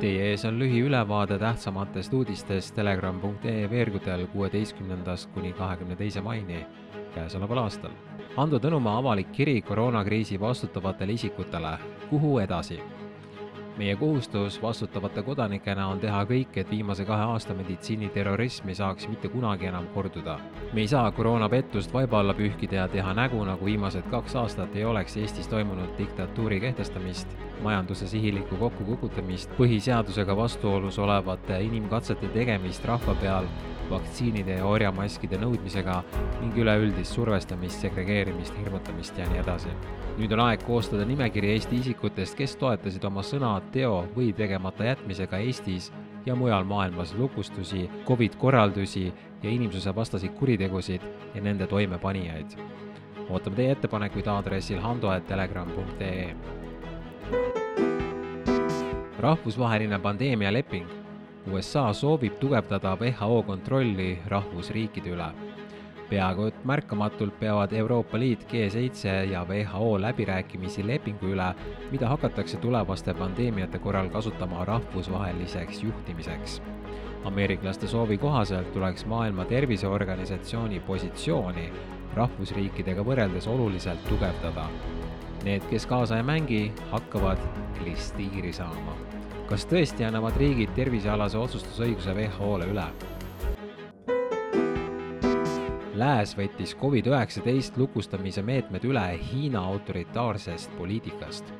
Teie ees on lühiülevaade tähtsamatest uudistest telegram.ee veergudel kuueteistkümnendast kuni kahekümne teise maini käesoleval aastal. Ando Tõnumaa avalik kiri koroonakriisi vastutavatele isikutele, kuhu edasi meie kohustus vastutavate kodanikena on teha kõik, et viimase kahe aasta meditsiiniterrorism ei saaks mitte kunagi enam korduda. me ei saa koroonapettust vaiba alla pühkida ja teha nägu, nagu viimased kaks aastat ei oleks Eestis toimunud diktatuuri kehtestamist, majanduse sihilikku kokkukukutamist, põhiseadusega vastuolus olevate inimkatsete tegemist rahva peal vaktsiinide ja orjamaskide nõudmisega ning üleüldist survestamist, segregeerimist, hirmutamist ja nii edasi. nüüd on aeg koostada nimekiri Eesti isikutest, kes toetasid oma sõna, teo või tegemata jätmisega Eestis ja mujal maailmas lukustusi, Covid korraldusi ja inimsusevastaseid kuritegusid ja nende toimepanijaid. ootame teie ettepanekuid aadressil hando.telegram.ee. rahvusvaheline pandeemialeping USA soovib tugevdada WHO kontrolli rahvusriikide üle. Peaaegu et märkamatult peavad Euroopa Liit, G7 ja WHO läbirääkimisi lepingu üle, mida hakatakse tulevaste pandeemiate korral kasutama rahvusvaheliseks juhtimiseks. ameeriklaste soovi kohaselt tuleks Maailma Terviseorganisatsiooni positsiooni rahvusriikidega võrreldes oluliselt tugevdada. Need, kes kaasa ei mängi, hakkavad klistiiri saama kas tõesti annavad riigid tervisealase otsustusõiguse WHO-le üle? Lääs võttis Covid-19 lukustamise meetmed üle Hiina autoritaarsest poliitikast.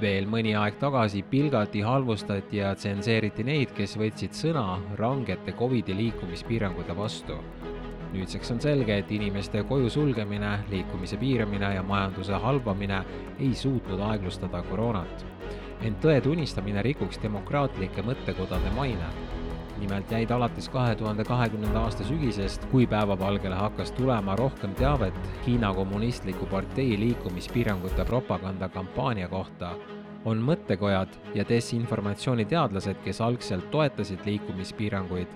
veel mõni aeg tagasi pilgati, halvustati ja tsenseeriti neid, kes võtsid sõna rangete Covidi liikumispiirangute vastu. nüüdseks on selge, et inimeste koju sulgemine, liikumise piiramine ja majanduse halvamine ei suutnud aeglustada koroonat ent tõe tunnistamine rikuks demokraatlike mõttekodade maine. Nimelt jäid alates kahe tuhande kahekümnenda aasta sügisest, kui päevavalgele hakkas tulema rohkem teavet Hiina Kommunistliku Partei liikumispiirangute propagandakampaania kohta, on mõttekojad ja desinformatsiooniteadlased, kes algselt toetasid liikumispiiranguid,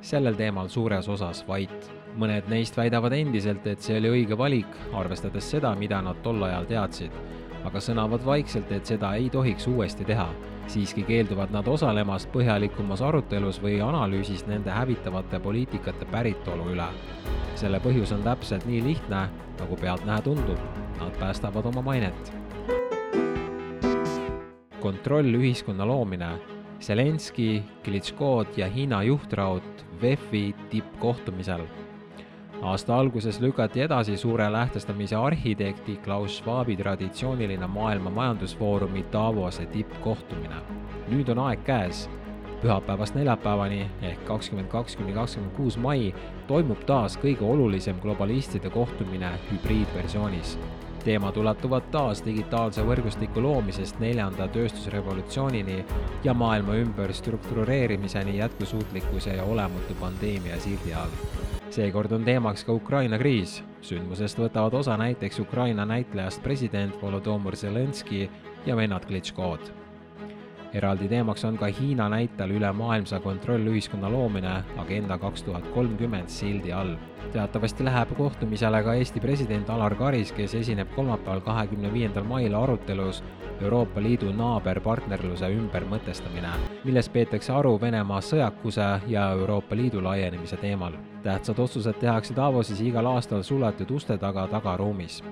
sellel teemal suures osas vait. mõned neist väidavad endiselt, et see oli õige valik, arvestades seda, mida nad tol ajal teadsid aga sõnavad vaikselt, et seda ei tohiks uuesti teha. siiski keelduvad nad osalemast põhjalikumas arutelus või analüüsis nende hävitavate poliitikate päritolu üle. selle põhjus on täpselt nii lihtne, nagu pealtnäha tundub, nad päästavad oma mainet. kontrollühiskonna loomine Zelenski, Klitškod ja Hiina juhtraud VEF-i tippkohtumisel aasta alguses lükati edasi suure lähtestamise arhitekti Klaus Schwabi traditsiooniline Maailma Majandusfoorumi Davose tippkohtumine. nüüd on aeg käes. pühapäevast neljapäevani ehk kakskümmend kaks kuni kakskümmend kuus mai toimub taas kõige olulisem globalistide kohtumine hübriidversioonis teemad ulatuvad taas digitaalse võrgustiku loomisest neljanda tööstusrevolutsioonini ja maailma ümber struktureerimiseni jätkusuutlikkuse ja olematu pandeemia sildi all seekord on teemaks ka Ukraina kriis. sündmusest võtavad osa näiteks Ukraina näitlejast president Volodõmõr Zelenskõi ja vennad Klitškod. Eraldi teemaks on ka Hiina näitel ülemaailmse kontrollühiskonna loomine Agenda kaks tuhat kolmkümmend sildi all. teatavasti läheb kohtumisele ka Eesti president Alar Karis, kes esineb kolmapäeval, kahekümne viiendal mail arutelus Euroopa Liidu naaberpartnerluse ümbermõtestamine, milles peetakse aru Venemaa sõjakuse ja Euroopa Liidu laienemise teemal. tähtsad otsused tehakse Davosis igal aastal suletud uste taga tagaruumis.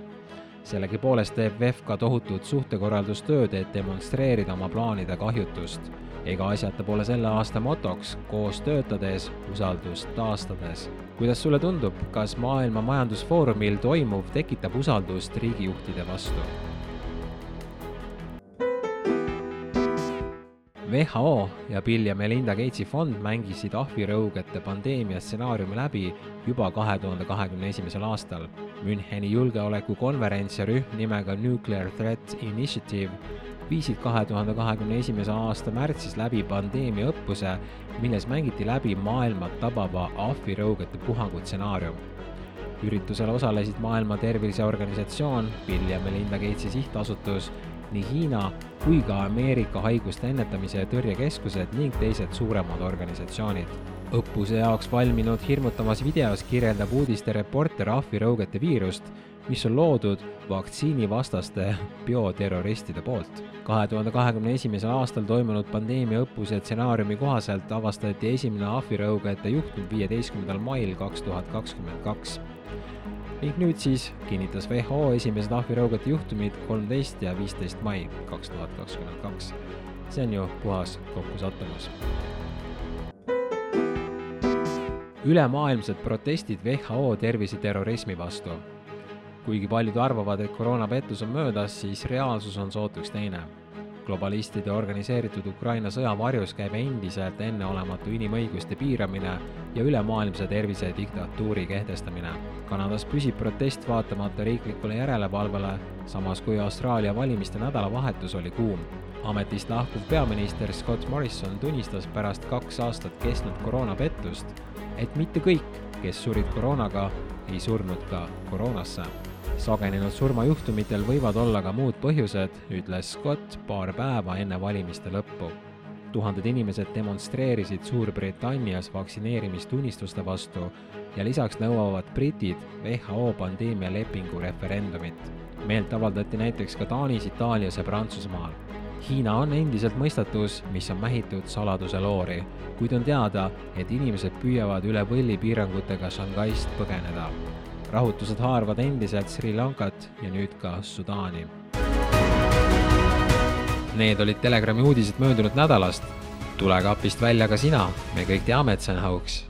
Sellegipoolest teeb VEF ka tohutut suhtekorraldustööd, et demonstreerida oma plaanide kahjutust. ega asjata pole selle aasta motoks koos töötades, usaldust taastades. kuidas sulle tundub, kas Maailma Majandusfoorumil toimuv tekitab usaldust riigijuhtide vastu? WHO ja Bill ja Melinda Gatesi fond mängisid ahvirõugete pandeemia stsenaariumi läbi juba kahe tuhande kahekümne esimesel aastal. Müncheni julgeolekukonverents ja rühm nimega Nuclear Threat Initiative viisid kahe tuhande kahekümne esimese aasta märtsis läbi pandeemia õppuse, milles mängiti läbi maailma tabava ahvirõugete puhangu stsenaarium üritusel osalesid Maailma Terviseorganisatsioon, Bill ja Melinda Gatesi sihtasutus nii Hiina kui ka Ameerika Haiguste Ennetamise ja Tõrje Keskused ning teised suuremad organisatsioonid. õppuse jaoks valminud hirmutavas videos kirjeldab uudistereporter ahvirõugete viirust, mis on loodud vaktsiinivastaste bioterroristide poolt. kahe tuhande kahekümne esimesel aastal toimunud pandeemiaõppuse stsenaariumi kohaselt avastati esimene ahvirõugajate juhtum viieteistkümnendal mail kaks tuhat kakskümmend kaks ning nüüd siis kinnitas WHO esimesed ahvirõugete juhtumid kolmteist ja viisteist mai kaks tuhat kakskümmend kaks. see on ju puhas kokkusattumus. ülemaailmsed protestid WHO terviseterrorismi vastu. kuigi paljud arvavad, et koroonapettus on möödas, siis reaalsus on sootuks teine globalistide organiseeritud Ukraina sõja varjus käib endiselt enneolematu inimõiguste piiramine ja ülemaailmse tervisediktatuuri kehtestamine. Kanadas püsib protest vaatamata riiklikule järelevalvele, samas kui Austraalia valimiste nädalavahetus oli kuum. ametist lahkuv peaminister Scott Morrison tunnistas pärast kaks aastat kestnud koroonapettust, et mitte kõik, kes surid koroonaga, ei surnud ka koroonasse sagenenud surmajuhtumitel võivad olla ka muud põhjused, ütles Scott paar päeva enne valimiste lõppu. tuhanded inimesed demonstreerisid Suurbritannias vaktsineerimistunnistuste vastu ja lisaks nõuavad britid WHO pandeemialepingu referendumit. meelt avaldati näiteks ka Taanis, Itaalias ja Prantsusmaal. Hiina on endiselt mõistatus, mis on mähitud saladuse loori, kuid on teada, et inimesed püüavad üle võlli piirangutega Shanghai'st põgeneda rahutused haaravad endiselt Sri Lankat ja nüüd ka Sudaani. Need olid Telegrami uudised möödunud nädalast. tule kapist välja ka sina, me kõik teame, et see on hauks